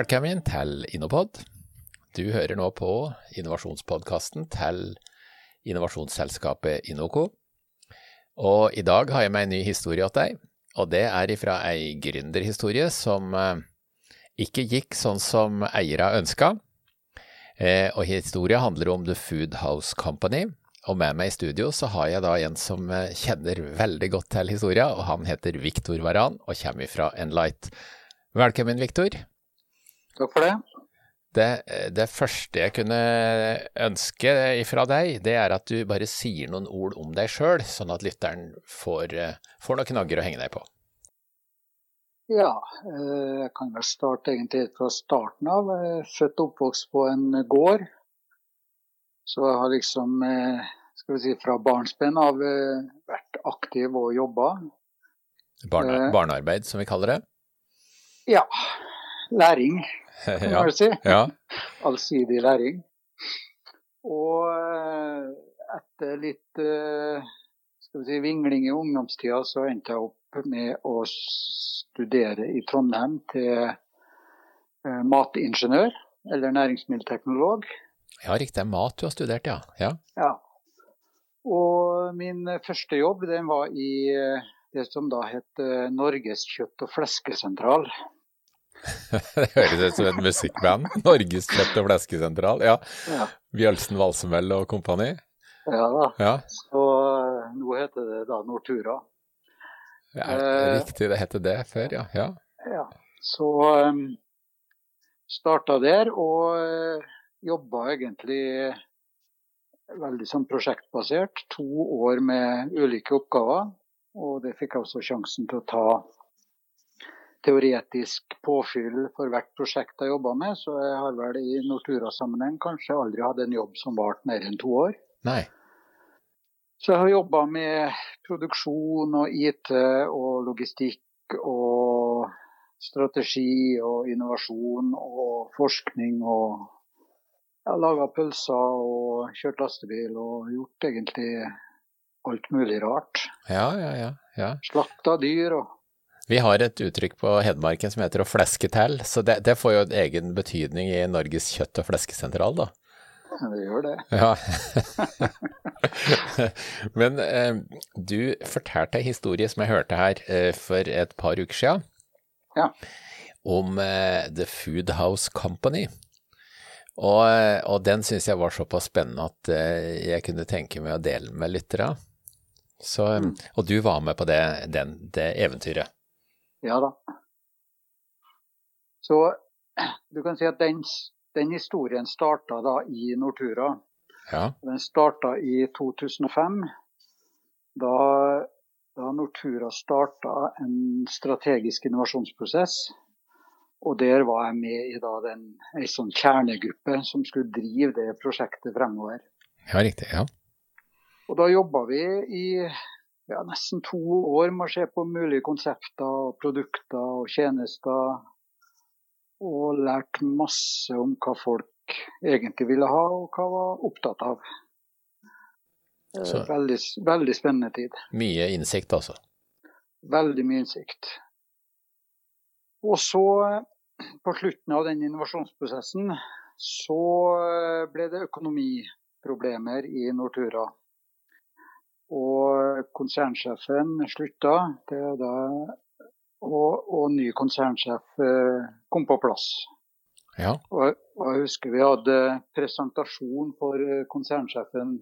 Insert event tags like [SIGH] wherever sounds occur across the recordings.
Velkommen til Innopod. Du hører nå på innovasjonspodkasten til innovasjonsselskapet Innoco. Og i dag har jeg med en ny historie til deg, og det er ifra ei gründerhistorie som eh, ikke gikk sånn som eierne ønska. Eh, og historia handler om The Food House Company. Og med meg i studio så har jeg da en som eh, kjenner veldig godt til historia, og han heter Viktor Varan og kommer fra Enlight. Velkommen, Viktor. Takk for det. Det, det, første jeg kunne ønske fra deg, det er at du bare sier noen ord om deg sjøl, sånn at lytteren får, får, noen knagger å henge deg på. Ja, jeg kan vel starte egentlig fra starten av. Født og oppvokst på en gård. Så jeg har liksom skal vi si, fra barnsben av vært aktiv og jobba. Barne, barnearbeid, som vi kaller det? Ja. Læring kan ja. man si. Ja. Allsidig læring. Og etter litt skal vi si, vingling i ungdomstida, så endte jeg opp med å studere i Trondheim til matingeniør, eller næringsmiddelteknolog. Ja, riktig. Mat du har studert, ja. ja. ja. Og min første jobb den var i det som da het Norges kjøtt- og fleskesentral. [LAUGHS] det høres ut som et musikkband. Norges kjøtt- og fleskesentral. Ja. Ja. Bjølsen Valsemøll og kompani. Ja da. Ja. Så nå heter det da Nortura. Ja, riktig, det heter det før, ja. ja. Ja. Så um, starta der og uh, jobba egentlig veldig sånn prosjektbasert. To år med ulike oppgaver. Og det fikk jeg også sjansen til å ta teoretisk påfyll for hvert prosjekt jeg jobba med. Så jeg har vel i Nortura-sammenheng kanskje aldri hatt en jobb som varte mer enn to år. Nei. Så jeg har jobba med produksjon og IT og logistikk og strategi og innovasjon og forskning og jeg har laga pølser og kjørt lastebil og gjort egentlig alt mulig rart. Ja, ja, ja. ja. Slakta dyr og Vi har et uttrykk på Hedmarken som heter å fleske til, så det, det får jo en egen betydning i Norges kjøtt- og fleskesentral, da. Det gjør det. Ja. [LAUGHS] Men eh, du fortalte en historie som jeg hørte her eh, for et par uker siden, Ja. om eh, The Food House Company. Og, og den syns jeg var såpass spennende at jeg kunne tenke meg å dele med lyttere. Så, Og du var med på det, den, det eventyret? Ja da. Så du kan si at den, den historien starta da i Nortura. Ja. Den starta i 2005. Da, da Nortura starta en strategisk innovasjonsprosess. Og der var jeg med i da den, en sånn kjernegruppe som skulle drive det prosjektet fremover. Ja, riktig. Ja. Og da jobba vi i ja, nesten to år med å se på mulige konsepter, produkter og tjenester. Og lært masse om hva folk egentlig ville ha, og hva var opptatt av. Så. Veldig, veldig spennende tid. Mye innsikt, altså? Veldig mye innsikt. Og så, på slutten av den innovasjonsprosessen, så ble det økonomiproblemer i Nortura. Og konsernsjefen slutta, da, og, og, ny konsernsjef kom på plass. Ja. Og, og, jeg husker vi hadde presentasjon for konsernsjefen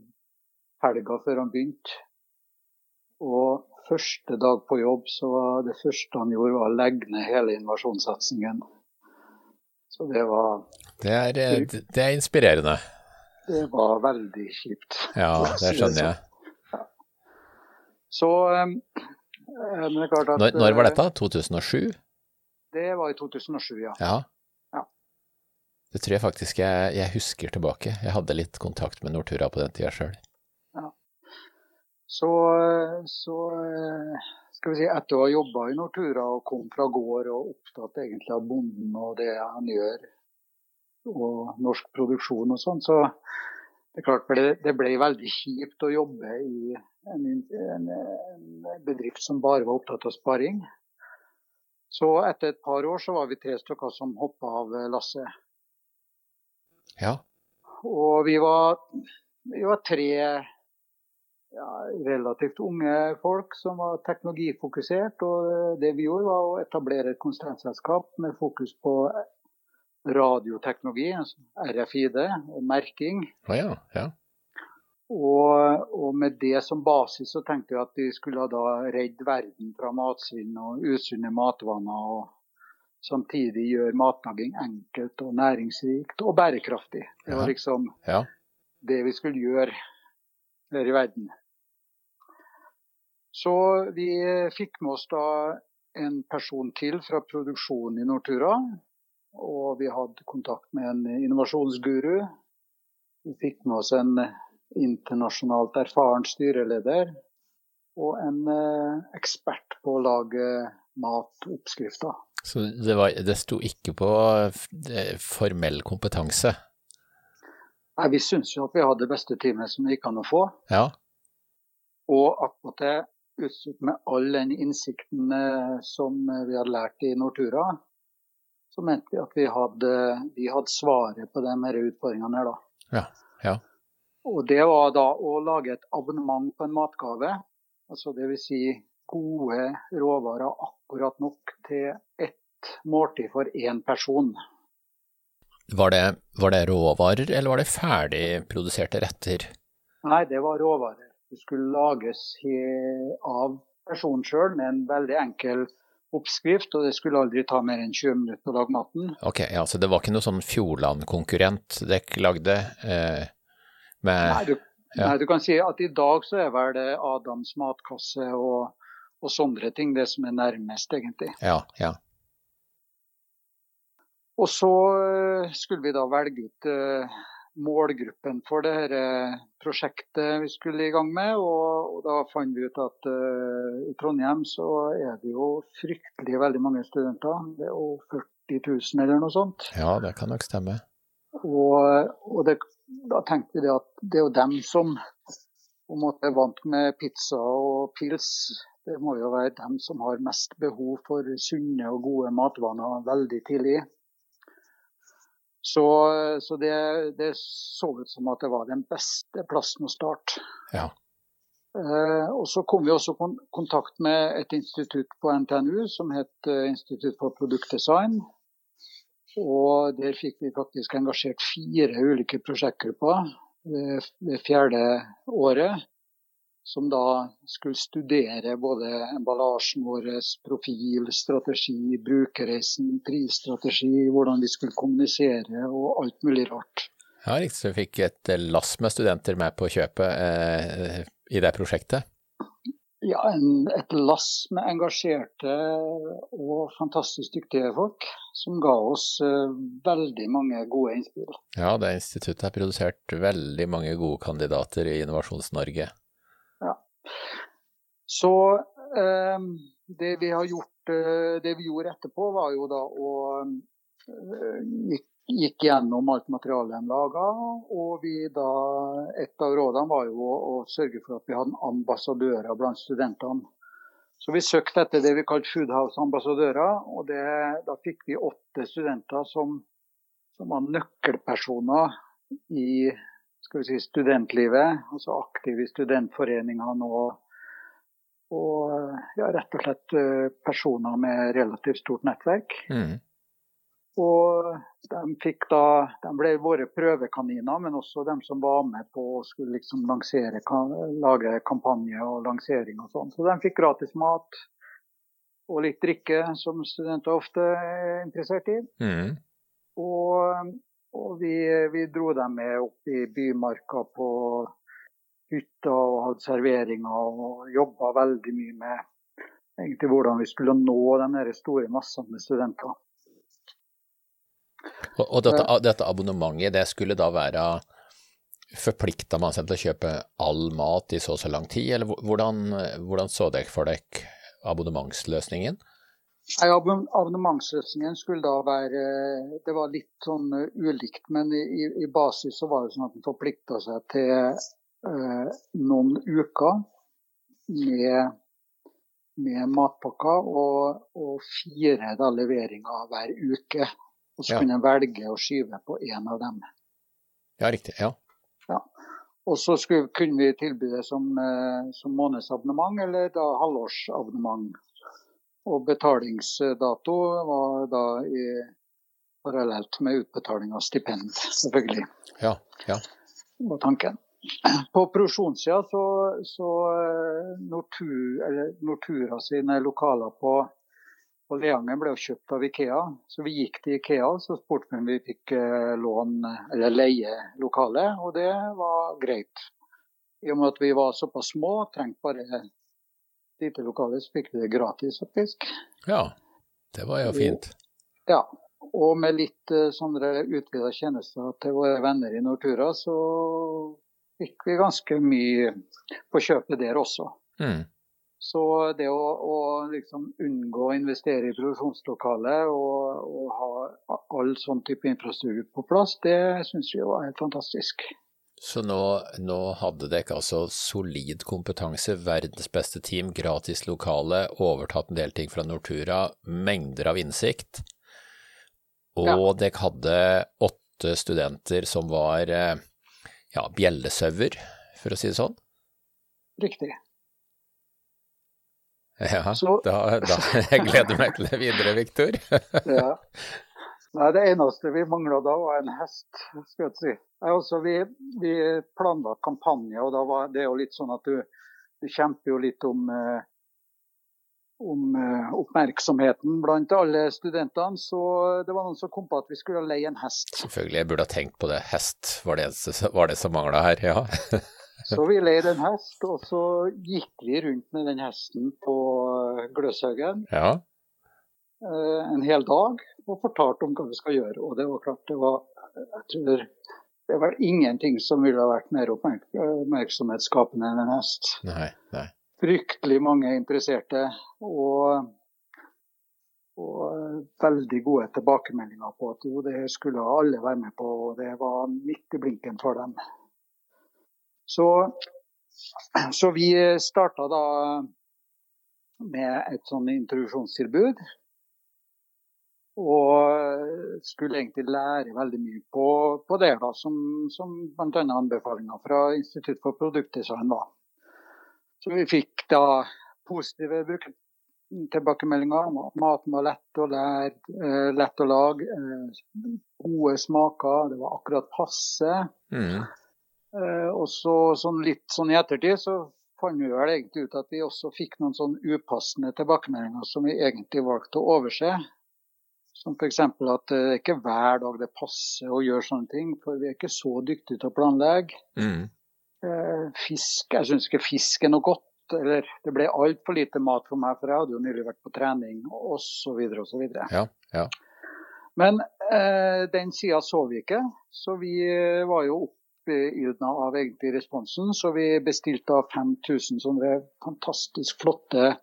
helga før han begynte. Og første dag på jobb, så det første han gjorde, var å legge ned hele innovasjonssatsingen. Så det var det er, det er inspirerende. Det var veldig kjipt. Ja, [LAUGHS] det skjønner jeg. Så men det er klart at Når, når var dette? 2007? Det var i 2007, ja. ja. Ja. Det tror jeg faktisk jeg, jeg, husker tilbake. Jeg hadde litt kontakt med Nortura på den tida sjøl. Ja. Så, så skal vi si, etter å ha jobba i Nortura og kom fra gård og opptatt egentlig av bonden og det han gjør, og norsk produksjon og sånn, så det er klart det, det ble veldig kjipt å jobbe i en, en, en bedrift som bare var opptatt av sparing. Så etter et par år så var vi tre stykker som hoppa av lasset. Ja. Og vi var, vi var tre ja, relativt unge folk som var teknologifokusert. Og det vi gjorde, var å etablere et konsernselskap med fokus på radioteknologi, altså RFID, merking. Oh, ja, ja. Og, og, med det som basis så tenkte jeg at vi skulle da redde verden fra matsvinn og usunne matvaner. og Samtidig gjøre matlaging enkelt og næringsrikt og bærekraftig. Det var liksom ja. det vi skulle gjøre her i verden. Så vi fikk med oss da en person til fra produksjonen i Nortura. Og vi hadde kontakt med en innovasjonsguru. Vi fikk med oss en internasjonalt erfaren styreleder og en eh, ekspert på å lage matoppskrifter. Så det, var, det sto ikke på formell kompetanse? Nei, vi syntes jo at vi hadde det beste teamet som det gikk an å få. Ja. Og det utstyrt med all den innsikten eh, som vi hadde lært i Nortura, så mente vi at vi hadde, vi hadde svaret på de utfordringene her, da. Ja, ja. Og det var da å lage et abonnement på en matgave. Altså Dvs. Si gode råvarer akkurat nok til ett måltid for én person. Var det, var det, råvarer, eller var det ferdigproduserte retter? Nei, det var råvarer. Det skulle lages av personen sjøl med en veldig enkel oppskrift, og det skulle aldri ta mer enn 20 minutter å lage maten. Ok, ja, Så det var ikke noe sånn Fjordland-konkurrent dere lagde? Eh, med, nei, du, ja. nei, du, kan si at i dag så er vel det Adams matkasse og, og sånne ting det som er nærmest, egentlig. Ja, ja. Og så eh, skulle vi da velge ut uh, målgruppen for det her eh, prosjektet vi skulle i gang med. Og, og da fant vi ut at uh, i Trondheim så er det jo fryktelig veldig mange studenter. Det er jo 40 000 eller noe sånt. Ja, det kan nok stemme. Og, og det, da tenkte vi at det er jo dem som er vant med pizza og pils. Det må jo være dem som har mest behov for sunne og gode matvaner veldig tidlig. Så, så det, det, så ut som at det var den beste plassen å starte. Ja. Eh, og Så kom vi også i kontakt med et institutt på NTNU som het eh, Institutt for produktdesign. Og der fikk vi faktisk engasjert fire ulike prosjektgrupper det, det fjerde året som da skulle studere både emballasjen vår, profil, strategi, brukerreisen, prisstrategi, hvordan vi skulle kommunisere og alt mulig rart. Ja, riktig. Så vi fikk et lass med studenter med på kjøpet eh, i det prosjektet? Ja, en, et lass med engasjerte og fantastisk dyktige folk som ga oss uh, veldig mange gode innspill. Ja, det instituttet har produsert veldig mange gode kandidater i Innovasjons-Norge. Ja. Så uh, det vi har gjort, uh, det vi gjorde etterpå, var jo da å gikk, gikk gjennom alt materialet de laga. Og da, et av rådene var jo å, å sørge for at vi hadde ambassadører blant studentene. Så vi søkte etter det vi kalte Foodhouse-ambassadører. og det, Da fikk vi åtte studenter som, som var nøkkelpersoner i si, studentlivet. Altså aktive i studentforeningene og og ja, rett og slett eh, personer med relativt stort nettverk. Mm. Og de, da, de ble våre prøvekaniner, men også de som var med på å skulle liksom lansere, lage kampanje og lansering og sånn. Så de fikk gratis mat og litt drikke, som studenter ofte er interessert i. Mm. Og, og vi, vi, dro dem med opp i bymarka på hytta og hadde serveringer og jobba veldig mye med egentlig hvordan vi skulle nå de store massene med studenter. Og, og dette, dette, abonnementet, det skulle da være Forplikta man seg til å kjøpe all mat i så og så lang tid, eller hvordan, hvordan så dere for dere abonnementsløsningen? Nei, Abonnementsløsningen skulle da være Det var litt sånn ulikt, men i, i basis så var det sånn at man forplikta seg til Eh, noen uker med, med matpakker og, og fire da, leveringer hver uke. Og så Ja. kunne en velge å skyve på én av dem. Ja, riktig. Ja. Og så skulle, kunne vi tilby det som, eh, som månedsabonnement eller da halvårsabonnement. Og betalingsdato var da i, parallelt med utbetaling av stipend, selvfølgelig. Ja. ja. var tanken. På produksjonssida så, så eh, Nortura sine lokaler på, på Leangen ble jo kjøpt av Ikea. Så vi gikk til Ikea så spurte vi om vi fikk eh, lån eller leie lokalet, og det var greit. I og med at vi var såpass små, trengte bare et lite lokale, så fikk vi det gratis faktisk. ja. Det var jo fint. Ja, og med litt uh, sånne utvida tjenester til våre venner i Nortura, så fikk vi ganske mye på kjøpet der også. Mm. Så det å, å liksom unngå å investere i produksjonslokalet og, og ha all sånn type infrastruktur på plass, det syns vi var helt fantastisk. Så nå, nå hadde dere altså solid kompetanse, verdens beste team, gratis lokale, overtatt en del ting fra Nortura, mengder av innsikt. Og Ja. dere hadde åtte studenter som var eh, ja, bjellesauer, for å si det sånn. Riktig. Ja, Så- da, da [LAUGHS] jeg gleder meg til det videre, Viktor. [LAUGHS] Ja. Nei, Det eneste vi mangla da, var en hest. skal jeg si. Nei, også, vi, vi planla kampanje, og da var det jo litt sånn at du, du kjemper jo litt om, eh, om eh, oppmerksomheten blant alle studentene. Så det var noen som kom på at vi skulle leie en hest. Selvfølgelig, jeg burde ha tenkt på det. Hest var det, var det som mangla her, ja. [LAUGHS] [LAUGHS] Så vi leide en hest, og så gikk vi rundt med den hesten på eh, Gløshaugen Ja, eh, en hel dag og fortalte om hva vi skal gjøre. Og det var klart, det var Jeg tror det er vel ingenting som ville ha vært mer oppmerksomhetsskapende enn en hest. nei, nei. Fryktelig mange interesserte og, og veldig gode tilbakemeldinger på at jo, det skulle alle være med på, og det var midt i blinken for dem. Så, så vi starta da med et sånn introduksjonstilbud. Og skulle egentlig lære veldig mye på, på det, da, som, som bl.a. anbefalinga fra Institutt for produktdesign var. Så vi fikk da positive brukertilbakemeldinger maten var lett å lære, eh, lett å lage, eh, gode smaker, det var akkurat passe. Mm. Eh, og så sånn litt sånn i ettertid så fant vi vel egentlig ut at vi også fikk noen sånn upassende tilbakemeldinger som vi egentlig valgte å overse. Som f.eks. at det er ikke hver dag det passer å gjøre sånne ting, for vi er ikke så dyktige til å planlegge. Mm. Eh, fisk, jeg syns ikke fisk er noe godt. Eller det ble altfor lite mat for meg, for jeg hadde jo nylig vært på trening osv. osv. Ja, ja. Men eh, den sida så vi ikke, så vi eh, var jo oppildna av egentlig responsen. Så vi bestilte av 5000 sånne fantastisk flotte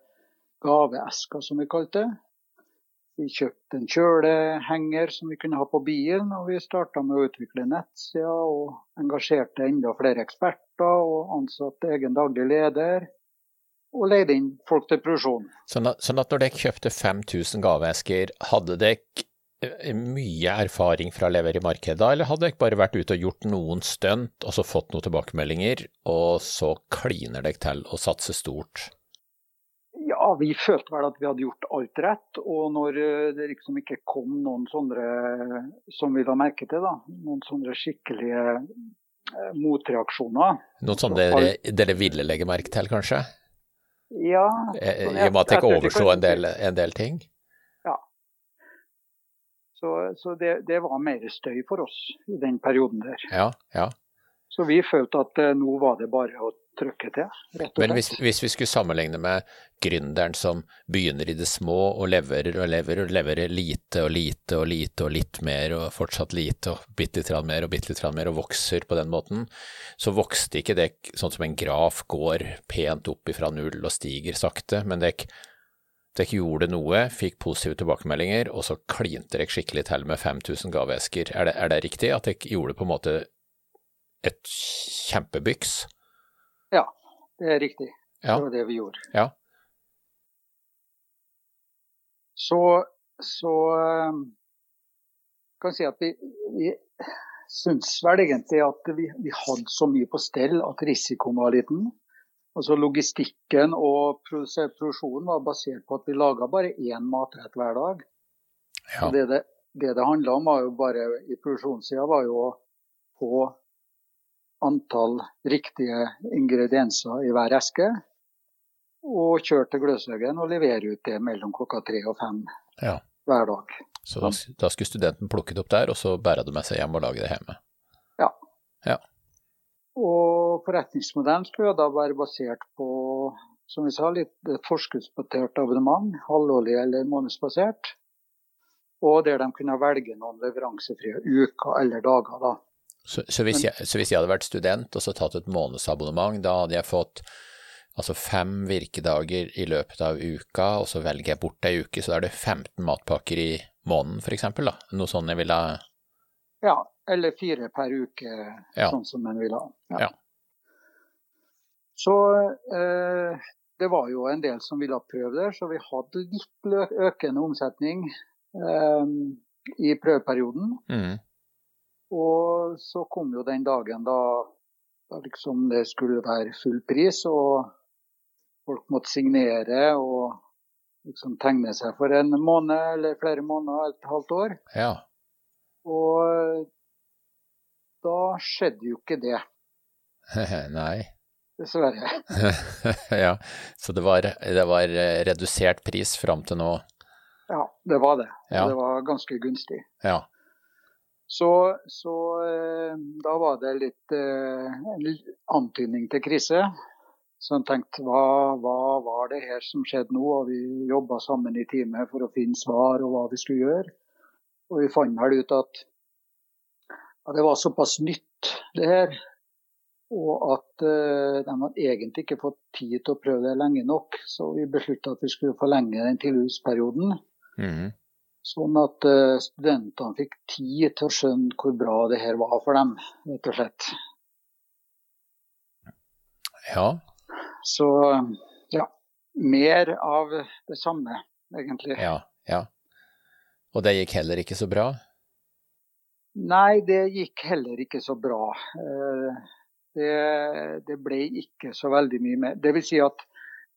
gaveesker, som vi kalte det. Vi kjøpte en kjølehenger som vi kunne ha på bilen, og vi starta med å utvikle nettsider og engasjerte enda flere eksperter og ansatte egen daglig leder. Og leide inn folk til produksjon. Sånn at, sånn at når dere kjøpte 5000 gaveesker, hadde dere mye erfaring fra å levere i markedet, eller hadde dere bare vært ute og gjort noen stunt, og så fått noen tilbakemeldinger, og så kliner dere til å satse stort? Ja, vi følte vel at vi hadde gjort alt rett. Og når eh, det liksom ikke kom noen sånne som vi la merke til, da, noen sånne skikkelige eh, motreaksjoner Noen sånne dere, dere ville legge merke til, kanskje? Ja, Eh, I og med at dere overså en del, en del ting? Så, så det, det var mer støy for oss i den perioden der. Ja, ja. Så vi følte at eh, nå var det bare å trykke til, rett og Men slett. hvis, hvis vi skulle sammenligne med gründeren som begynner i det små og leverer og leverer og leverer lite og lite og lite og litt mer og fortsatt lite og bitte litt mer og bitte litt mer og vokser på den måten, så vokste ikke det sånn som en graf går pent opp ifra null og stiger sakte, men dere dere gjorde noe, fikk positive tilbakemeldinger, og så klinte dere skikkelig til med 5000 gaveesker. Er det, er det riktig at dere gjorde på en måte et kjempebyks? Ja, det er riktig. Ja. Det var det vi gjorde. Ja. Så, så kan jeg si at vi, vi syns vel egentlig at vi, vi, hadde så mye på stell at risikoen var liten. Altså Logistikken og produksjonen var basert på at vi laga bare én matrett hver dag. Ja. Det, det, det det handla om var jo bare i produksjonssida, var jo å få antall riktige ingredienser i hver eske. Og kjøre til Gløshaugen og levere ut det mellom klokka tre og fem ja. hver dag. Så da, da, skulle studenten plukke det opp der, og så bære det med seg hjem og lage det hjemme? Ja. ja. Og forretningsmodellen skulle da være basert på som vi sa, litt forskuddsbasert abonnement, halvårlig eller månedsbasert. Og der de kunne velge noen leveransefrie uker eller dager. da. Så, så, hvis jeg, så, hvis jeg, hadde vært student og så tatt et månedsabonnement, da hadde jeg fått altså fem virkedager i løpet av uka, og så velger jeg bort ei uke, så da er det 15 matpakker i måneden f.eks. Noe sånn jeg ville Ja, eller fire per uke, ja. sånn som en vil ha. Ja. ja. Så eh, det var jo en del som ville prøve det, så vi hadde litt økende omsetning eh, i prøveperioden. Mm. Og så kom jo den dagen da, da liksom det skulle være full pris, og folk måtte signere og liksom tegne seg for en måned eller flere måneder, et halvt år. Ja. Og da skjedde jo ikke det. [LAUGHS] Nei. Dessverre. [LAUGHS] ja, Så det var, det var, redusert pris fram til nå? Ja, det var det. Ja. Det var ganske gunstig. Ja. Så, så eh, da var det litt eh, en antydning til krise. Så jeg tenkte hva, hva, var det her som skjedde nå? Og vi jobba sammen i teamet for å finne svar og hva vi skulle gjøre. Og vi fant vel ut at at det var såpass nytt, det her. Og at uh, de hadde egentlig ikke fått tid til å prøve det lenge nok. Så vi beslutta at vi skulle forlenge den tilbudsperioden. Mm. Sånn at uh, studentene fikk tid til å skjønne hvor bra det her var for dem, rett og slett. Ja, så ja, mer av det samme, egentlig. Ja, ja. Og det gikk heller ikke så bra? Nei, det gikk heller ikke så bra. Eh, det, det ble ikke så veldig mye mer. Det vil si at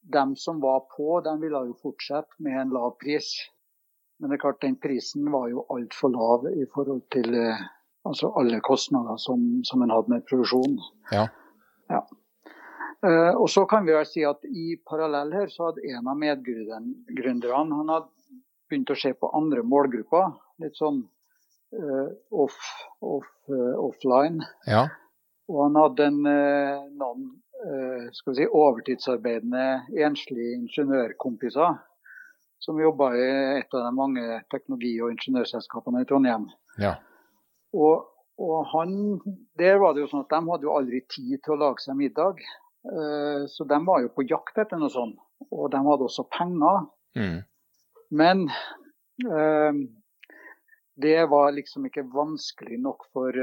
de som var på, de ville jo fortsette med en lav pris. Men det er klart, den prisen var jo altfor lav i forhold til eh, altså alle kostnader som, som en hadde med produksjon. Ja. ja. Uh, og så kan vi vel si at I parallell her så hadde en av medgründerne han hadde begynt å se på andre målgrupper. Litt sånn uh, off, off, uh, offline. Ja. Og han hadde en, noen skal vi si, overtidsarbeidende enslige ingeniørkompiser som jobba i et av de mange teknologi- og ingeniørselskapene i Trondheim. Ja. Og, og han, der var det jo sånn at De hadde jo aldri tid til å lage seg middag. Eh, så de var jo på jakt etter noe sånt. Og de hadde også penger. Mm. Men eh, det var liksom ikke vanskelig nok for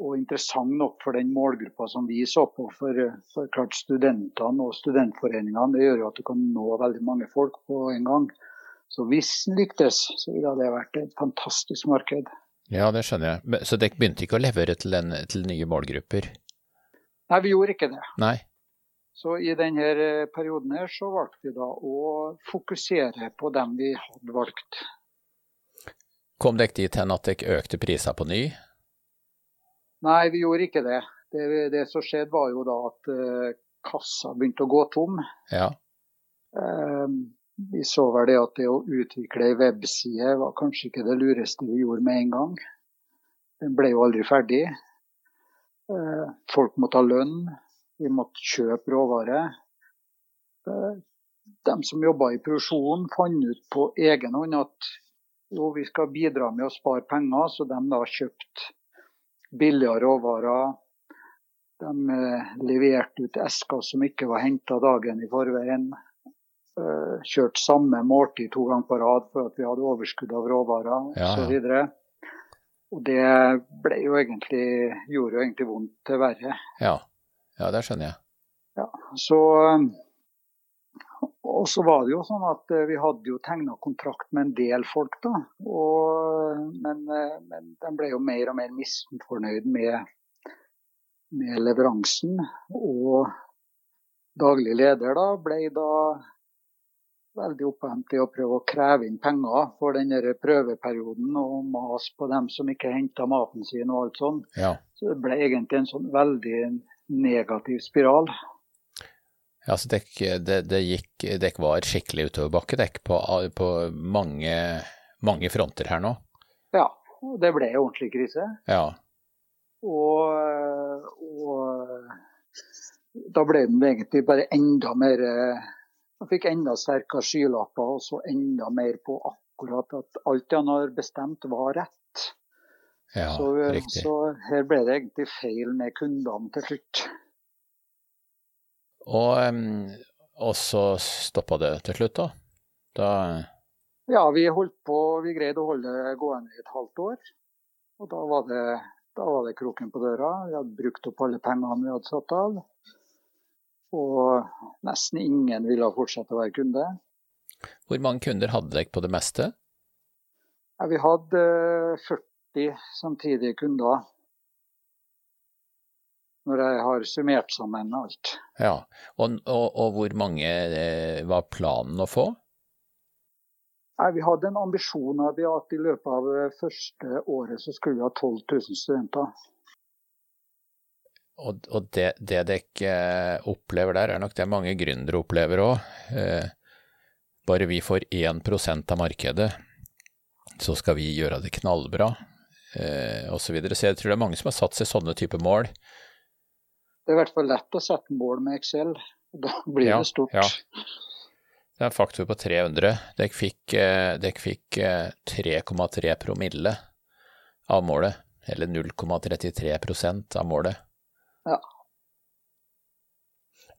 og interessant nok for den målgruppa som vi så på. For, for klart studentene og studentforeningene det gjør jo at du kan nå veldig mange folk på en gang. Så hvis den lyktes, så ville det vært et fantastisk marked. Ja, det skjønner jeg. Så dere begynte ikke å levere til, en, til nye målgrupper? Nei, vi gjorde ikke det. Nei. Så i denne eh, perioden her så valgte vi da å fokusere på dem vi hadde valgt. Kom dere dit hen at dere økte priser på ny? Nei, vi gjorde ikke det. Det, det som skjedde var jo da at uh, kassa begynte å gå tom. Ja. Uh, vi så vel det at det å utvikle ei webside var kanskje ikke det lureste vi gjorde med en gang. Den ble jo aldri ferdig. Eh, folk måtte ha lønn, vi måtte kjøpe råvarer. Eh, de som jobba i produksjonen, fant ut på egen hånd at jo, vi skal bidra med å spare penger, så de da kjøpte billigere råvarer. De eh, leverte ut esker som ikke var henta dagen i forveien. Kjørte samme måltid to ganger på rad for at vi hadde overskudd av råvarer ja, osv. Ja. Og det ble jo egentlig, gjorde jo egentlig vondt til verre. Ja, ja det skjønner jeg. Ja, så og så var det jo sånn at vi hadde jo tegna kontrakt med en del folk, da. Og, men, men de ble jo mer og mer misfornøyd med, med leveransen. Og daglig leder da ble da veldig opphengt i å prøve å kreve inn penger for den prøveperioden og mas på dem som ikke henta maten sin og alt sånn. Ja. Så det ble egentlig en sånn veldig negativ spiral. Ja, så dek, det, det gikk dekk var skikkelig utoverbakke, dekk på, på mange, mange fronter her nå? Ja, det ble ordentlig krise. Ja. Og, og da ble den egentlig bare enda mer Man fikk enda sterkere skylapper og så enda mer på akkurat at alt han har bestemt, var rett. Ja, så, riktig. så her ble det egentlig feil med kundene til slutt. Og, og så stoppa det til slutt, da? da ja, vi holdt på, vi greide å holde det gående i et halvt år. Og da var det, da var det kroken på døra. Vi hadde brukt opp alle pengene vi hadde satt av. Og nesten ingen ville fortsette å være kunde. Hvor mange kunder hadde dere på det meste? Ja, vi hadde 40 samtidige kunder. Når jeg har summert sammen alt. Ja, Og, og, og hvor mange eh, var planen å få? Nei, vi hadde en ambisjon av at i løpet av første året så skulle vi ha 12 000 studenter. Og, og det, det dere opplever der, er nok det mange gründere opplever òg. Eh, bare vi får 1% av markedet, så skal vi gjøre det knallbra, eh, osv. Så, videre. så jeg tror det er mange som har satt seg sånne typer mål. Det er i hvert fall lett å sette mål med Excel. Da blir ja, det stort. Ja. Det er en faktor på 300. Dere fikk, eh, dere fikk 3,3 promille av målet, eller 0,33% av målet. Ja.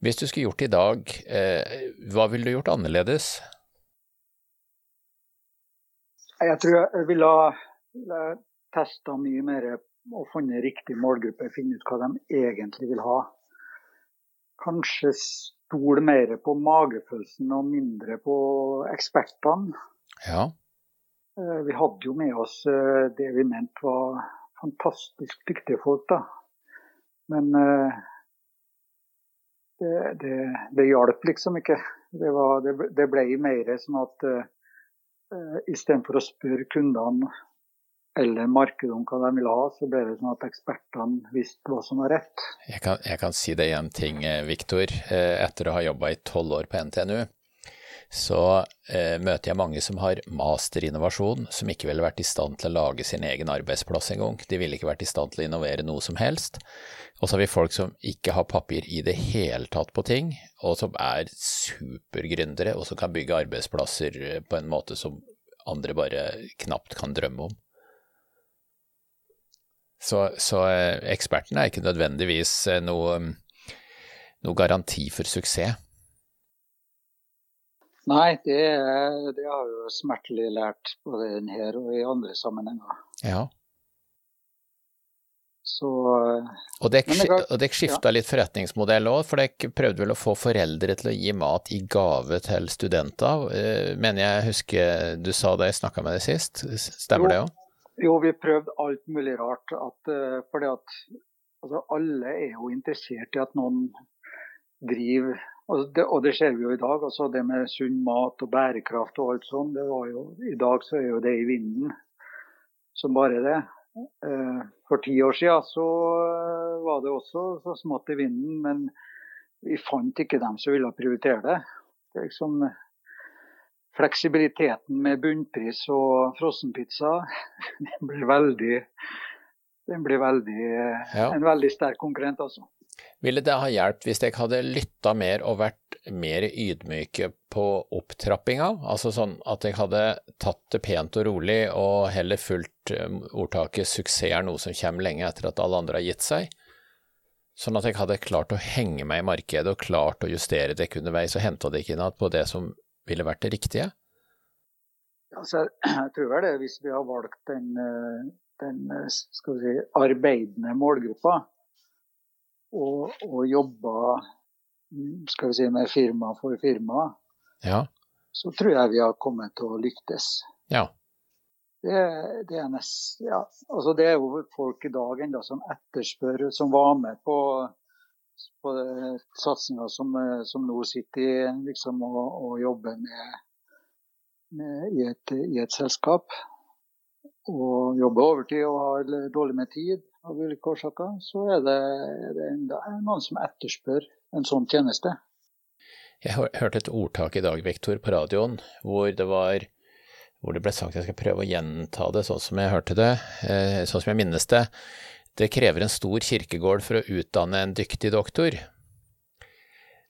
Hvis du skulle gjort det i dag, eh, hva ville du gjort annerledes? Jeg tror jeg ville ha testa mye mer og funnet riktig målgruppe, finne ut hva de egentlig vil ha. Kanskje stole mer på magefølelsen og mindre på ekspertene. Ja. Vi hadde jo med oss eh, det vi mente var fantastisk dyktige folk. da. Men uh, det, det, det hjalp liksom ikke. Det, var, det, det ble mer sånn at istedenfor å spørre kundene eller markedet om hva de ville ha, så ble det sånn at ekspertene visste hva som var rett. Jeg kan, jeg kan si deg én ting, Viktor. Etter å ha jobba i tolv år på NTNU, så eh, møter jeg mange som har masterinnovasjon, som ikke ville vært i stand til å lage sin egen arbeidsplass engang. De ville ikke vært i stand til å innovere noe som helst. Og så har vi folk som ikke har papir i det hele tatt på ting, og som er supergründere, og som kan bygge arbeidsplasser på en måte som andre bare knapt kan drømme om. Så, så eh, ekspertene er ikke nødvendigvis eh, noe, noe garanti for suksess. Nei, det, det har jo smertelig lært både denne og i andre sammenhenger. Ja. Så, og dere skifta ja. litt forretningsmodell òg, for dere prøvde vel å få foreldre til å gi mat i gave til studenter. Mener jeg husker du sa da jeg snakka med deg sist, stemmer jo, det òg? Jo, vi prøvde alt mulig rart. At, fordi at altså, alle er jo interessert i at noen driver og det, Og det ser vi jo i dag. altså Det med sunn mat og bærekraft og alt sånt. det var jo, I dag så er jo det i vinden som bare det. For ti år siden så var det også så smått i vinden, men vi fant ikke dem som ville prioritere det. det liksom Fleksibiliteten med bunnpris og frossenpizza [LAUGHS] den blir veldig, den blir veldig ja. en veldig sterk konkurrent. altså. Ville det ha hjulpet hvis jeg hadde lytta mer og vært mer ydmyke på opptrappinga? Altså sånn at jeg hadde tatt det pent og rolig og heller fulgt ordtaket 'suksess er noe som kommer lenge etter at alle andre har gitt seg'? Sånn at jeg hadde klart å henge meg i markedet og klart å justere det underveis og henta det ikke inn på det som ville vært det riktige? Altså, [CLEARS THROAT] jeg tror vel det, hvis vi har valgt den, den skal vi si, arbeidende målgruppa, og, og jobba skal vi si, med firma for firma, ja. så tror jeg vi har kommet til å lyktes. Ja. Det, det, er nest, ja. altså det er jo folk i dag enda som etterspør, som var med på, på satsinga som, som, nå sitter liksom, og, og jobber med, med, i, et, i, et, selskap. Og jobber overtid og har dårlig med tid av ulike årsaker. Så er det, er det enda, noen som etterspør en sånn tjeneste. Jeg hørte et ordtak i dag, Viktor, på radioen, hvor det var hvor det ble sagt jeg skal prøve å gjenta det sånn som jeg hørte det, eh, sånn som jeg minnes det. Det krever en stor kirkegård for å utdanne en dyktig doktor.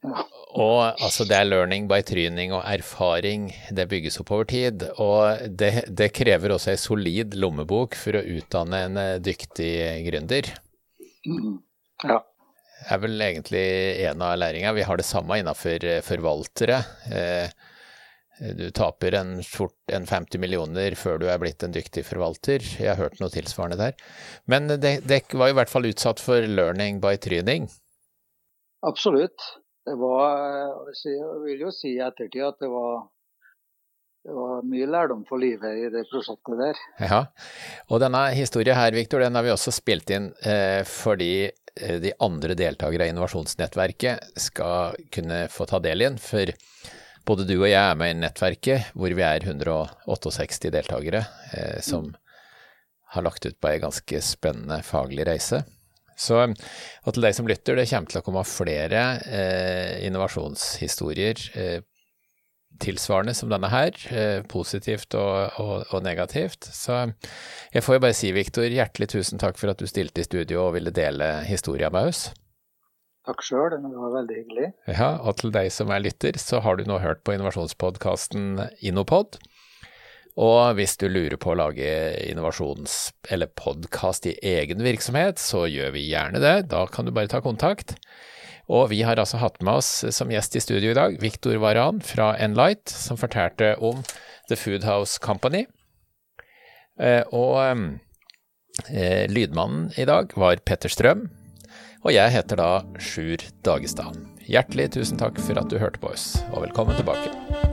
Og altså, det er learning by tryning og erfaring, det bygges opp over tid. Og det, det krever også ei solid lommebok for å utdanne en eh, dyktig gründer. Ja. Det er vel egentlig en av læringa. Vi har det samme innenfor eh, forvaltere. Eh, du taper en, fort en 50 millioner før du er blitt en dyktig forvalter. Jeg har hørt noe tilsvarende der. Men det, det var i hvert fall utsatt for learning by tryning. Absolutt. Det var Jeg vil jo si i ettertid at det var, det var mye lærdom for livet i det prosjektet der. Ja, og denne historien her, Viktor, den har vi også spilt inn eh, fordi eh, de andre deltakere i innovasjonsnettverket skal kunne få ta del i den. For både du og jeg er med i nettverket, hvor vi er 168 deltakere eh, som har lagt ut på ei ganske spennende faglig reise. Så, og til deg som lytter, det kommer til å komme flere eh, innovasjonshistorier eh, tilsvarende som denne her, eh, positivt og, og, og, negativt. Så jeg får jo bare si, Viktor, hjertelig tusen takk for at du stilte i studio og ville dele historia med oss. Takk sjøl, det var veldig hyggelig. Ja, og til deg som er lytter, så har du nå hørt på innovasjonspodkasten Innopod. Og hvis du lurer på å lage innovasjons- eller podkast i egen virksomhet, så gjør vi gjerne det. Da kan du bare ta kontakt. Og vi har altså hatt med oss som gjest i studio i dag Viktor Varan fra Enlight, som fortalte om The Food House Company. Eh, og eh, lydmannen i dag var Petter Strøm. Og jeg heter da Sjur Dagestad. Hjertelig tusen takk for at du hørte på oss, og velkommen tilbake.